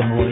album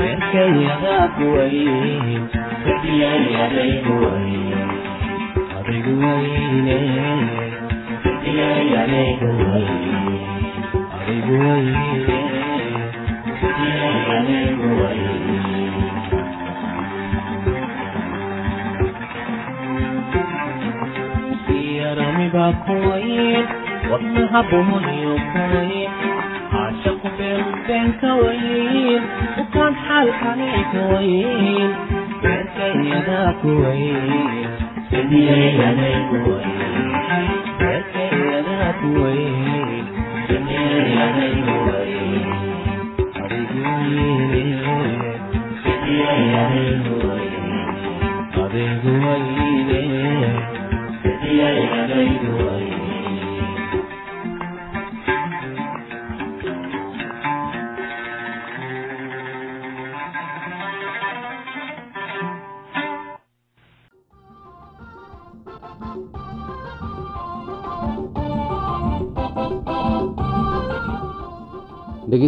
buuraha kaway kuwayn caashaqu beenbeen kawayn kuwayn beerkayadaa kuwayn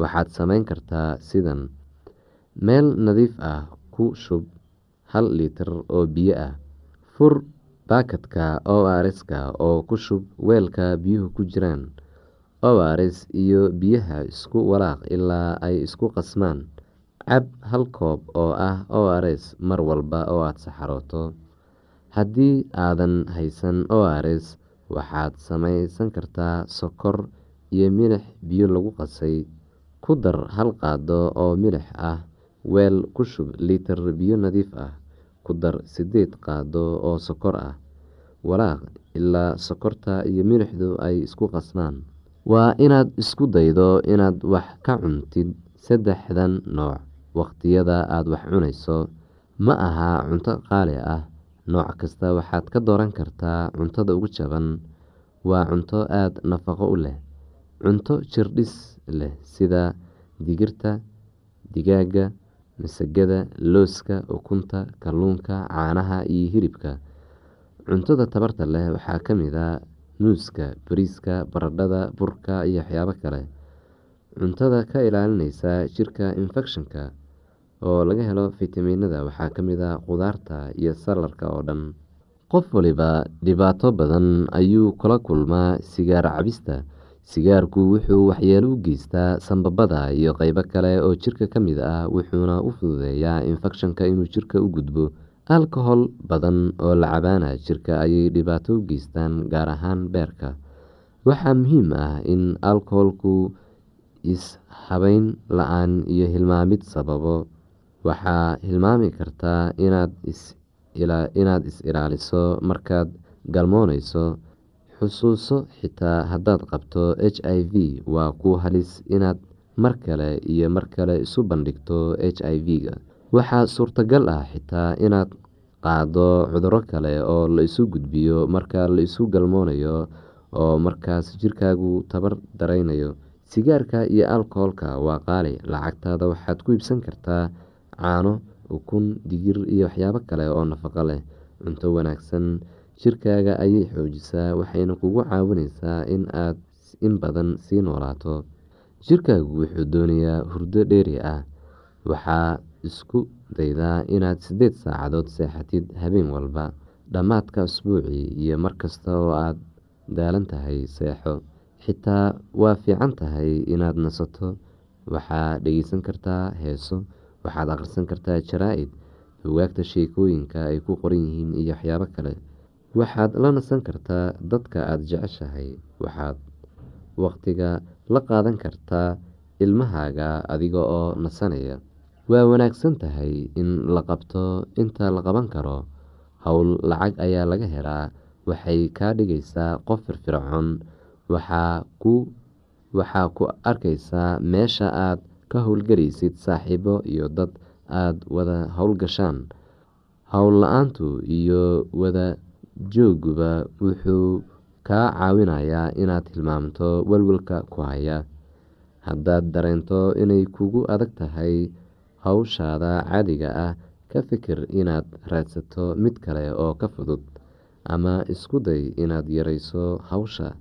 waxaad samayn kartaa sidan meel nadiif ah ku shub hal litir oo biyo ah fur baakadka o rska oo ku shub weelka biyuhu ku jiraan o rs iyo biyaha isku walaaq ilaa ay isku qasmaan cab hal koob oo ah o rs mar walba oo aada saxarooto. Haddii aadan haysan o rs waxaad samaysan kartaa sokor iyo milix biyo lagu qasay ku dar hal qaado oo milix ah weel ku shub litir biyo nadiif ah ku dar sideed qaado oo sokor ah walaaq ilaa sokorta iyo milixdu ay isku qasmaan waa inaad isku daydo inaad wax ka cuntid saddexdan nooc waqtiyada aada wax cunayso. Ma aha cunto qaali ah nooc kasta waxaad ka dooran kartaa cuntada ugu jaban. Waa cunto aada nafaqo u leh cunto jirdhis leh sida digirta digaaga masagada looska ukunta kalluunka caanaha iyo hilibka. Cuntada tabarta leh waxaa ka mid a muuska bariiska baradhada burka iyo waxyaabo kale. Cuntada ka ilaalineysa jirka infekshanka oo laga helo fitamiinada waxaa ka mid a qudaarta iyo salarka oo dhan. Qof waliba dhibaato badan ayuu kula kulmaa sigaar cabista sigaarku wuxuu waxyeelo u geystaa sanbabada iyo qeybo kale oo jirka ka mid ah wuxuuna u fududeeyaa infekshanka inuu jirka u gudbo. Alkohol badan oo la cabaana jirka ayay dhibaato u geystaan gaar ahaan beerka. Waxaa muhiim ah in alkoholku is-habeyn la'aan iyo hilmaamid sababo. Waxaa hilmaami kartaa inaad is-ilaaliso markaad galmooneyso xusuuso xitaa haddaad qabto h i v waa ku halis inaad mar kale iyo mar kale isu bandhigto h i v-ga. Waxaa suurtagal ah xitaa inaad qaado cuduro kale oo la isu gudbiyo marka la isu galmoonayo oo markaas jirkaagu tabar daraynayo. Sigaarka iyo alkoholka waa qaali lacagtaada waxaad ku iibsan kartaa caano ukun digir iyo waxyaabo kale oo nafaqo leh. Cunto wanaagsan jirkaaga ayay xoojisaa waxayna kugu caawineysaa in aad in badan sii noolaato jirkaagu wuxuu doonayaa hurdo dheeri ah. Waxaa isku daydaa inaad sideed saacadood seexatid habeen walba dhammaadka usbuucii iyo markasta oo aad daalan tahay seexo. Xitaa waa fiican tahay inaad nasato. Waxaad dhegeysan kartaa heeso waxaad akhrisan kartaa jaraa-id bugaagta sheekooyinka ay ku qoran yihiin iyo waxyaabo kale waxaad la nasan kartaa dadka aada jeceshahay. Waxaad waqtiga la qaadan kartaa ilmahaaga adiga oo nasanaya. Waa wanaagsan tahay in la qabto. Inta la qaban karo howl lacag ayaa laga helaa. Waxay kaa dhigaysaa qof firfircoon. Waxaa ku waxaa ku arkaysaa meesha aad ka howlgelaysid saaxiibo iyo dad aada wada howlgashaan howl la'aantu iyo wada jooguba wuxuu kaa caawinayaa inaad hilmaamto walwalka ku haya. Haddaad dareento inay kugu adag tahay hawshaada caadiga ah ka fikir inaad raadsato mid kale oo ka fudud ama isku day inaad yareyso hawsha.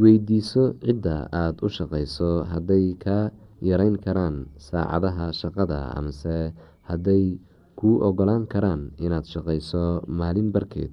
Weydiiso cidda aada u shaqeyso hadday kaa yareyn karaan saacadaha shaqada amase hadday kuu ogolaan karaan inaad shaqeyso maalin barkeed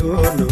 yoono.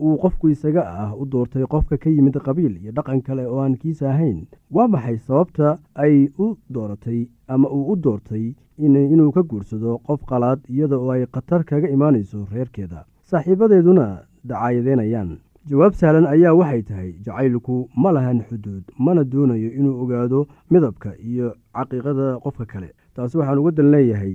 uu qofku isaga ah u doortay qofka ka yimid qabiil iyo dhaqan kale oo aan kiisa ahayn. Waa maxay sababta ay u dooratay ama uu u doortay inuu ka guursado qof qalaad iyada oo ay khatar kaga imaanayso reerkeeda? Saaxiibadeeduna dacaayadeynayaan. Jawaab sahlan ayaa waxay tahay jacaylku ma lahan xuduud mana doonayo inuu ogaado midabka iyo caqiiqada qofka kale. Taasi waxaan uga dan leeyahay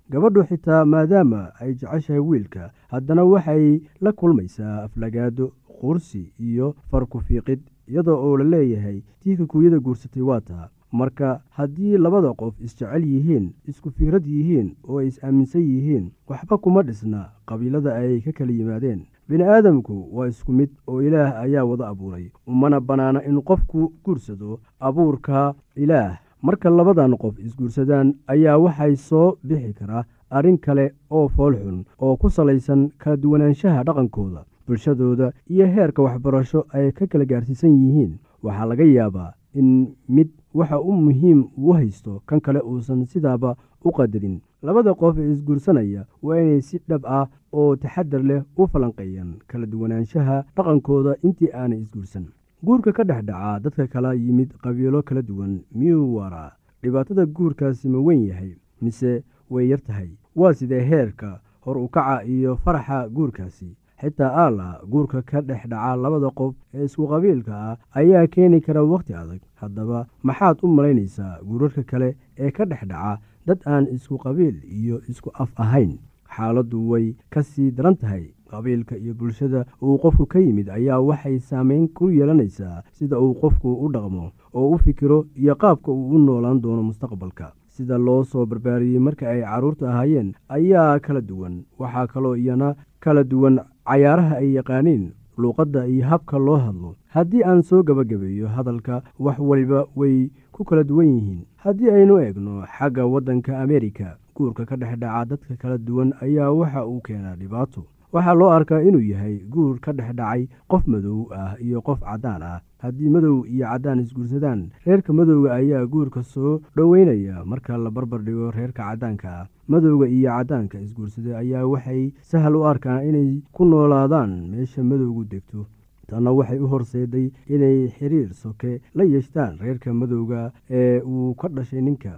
gabadhu xitaa maadaama ay jeceshahay wiilka haddana waxay la kulmaysaa aflagaado qursi iyo farku-fiiqid iyadoo oo la leeyahay tiika kuuyada guursatay waa taa. Marka haddii labada qof isjecel yihiin isku fikrad yihiin oo ay is-aaminsan yihiin waxba kuma dhisna qabiilada ay ka kala yimaadeen. Bini aadamku waa isku mid oo ilaah ayaa wada abuuray umana bannaana in qofku guursado abuurka ilaah marka labadan qof isguursadaan ayaa waxay soo bixi karaa arrin kale oo foolxun oo ku salaysan kala duwanaanshaha dhaqankooda bulshadooda iyo heerka waxbarasho ay ka kala gaarsiisan yihiin. Waxaa laga yaabaa in mid waxa u muhiim uu haysto kan kale uusan sidaaba u qadarin. Labada qof ee isguursanaya waa inay si dhab ah oo taxadar leh u falanqeeyaan kala duwanaanshaha dhaqankooda intii aanay isguursan guurka ka dhex dhacaa dadka kala yimid qabiilo kala duwan miyuu waraa dhibaatada guurkaasi ma weyn yahay mise way yar tahay? Waa sidee heerka hor u kaca iyo faraxa guurkaasi? Xitaa aala guurka ka dhex dhaca labada qof ee isku qabiilka ah ayaa keeni kara wakhti adag. Haddaba maxaad u malaynaysaa guurarka kale ee ka dhex dhaca dad aan isku qabiil iyo isku af ahayn? Xaaladdu way ka sii daran tahay qabiilka iyo bulshada uu qofku ka yimid ayaa waxay saameyn ku yeelanaysaa sida uu qofku u dhaqmo oo u fikiro iyo qaabka uu u noolaan doono mustaqbalka. Sida loo soo barbaariyey marka ay carruurta ahaayeen ayaa kala duwan. Waxaa kaloo iyana kala duwan cayaaraha ay yaqaaniin luuqadda iyo habka loo hadlo. Haddii aan soo gebagabeeyo hadalka wax waliba way ku kala duwan yihiin. Haddii aynu eegno xagga waddanka ameerika guurka ka dhex dhaca dadka kala duwan ayaa waxa uu keenaa dhibaato waxaa loo arkaa inuu yahay guur ka dhex dhacay qof madow ah iyo qof caddaan ah. Haddii madow iyo caddaan isguursadaan reerka madowga ayaa guurka soo dhoweynaya marka la barbar dhigo reerka caddaanka ah. Madowga iyo caddaanka isguursada ayaa waxay sahal u arkaan inay ku noolaadaan meesha madowgu degto. Tanna waxay u horseeday inay xiriir soke la yeeshtaan reerka madowga ee uu ka dhashay ninka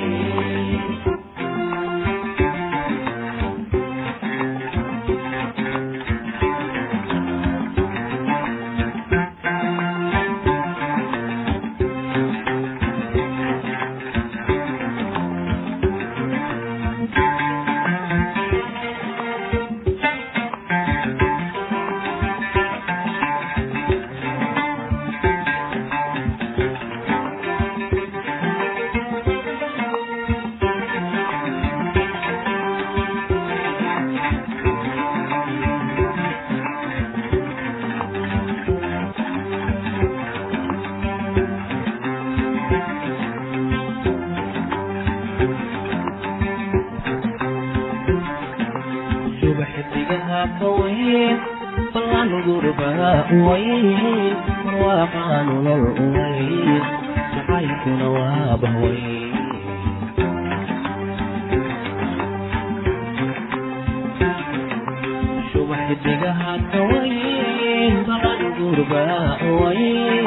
uwayh marwaaqaan nolol uway jacaylkuna waa bahway subax digaha kaway balan gurba uway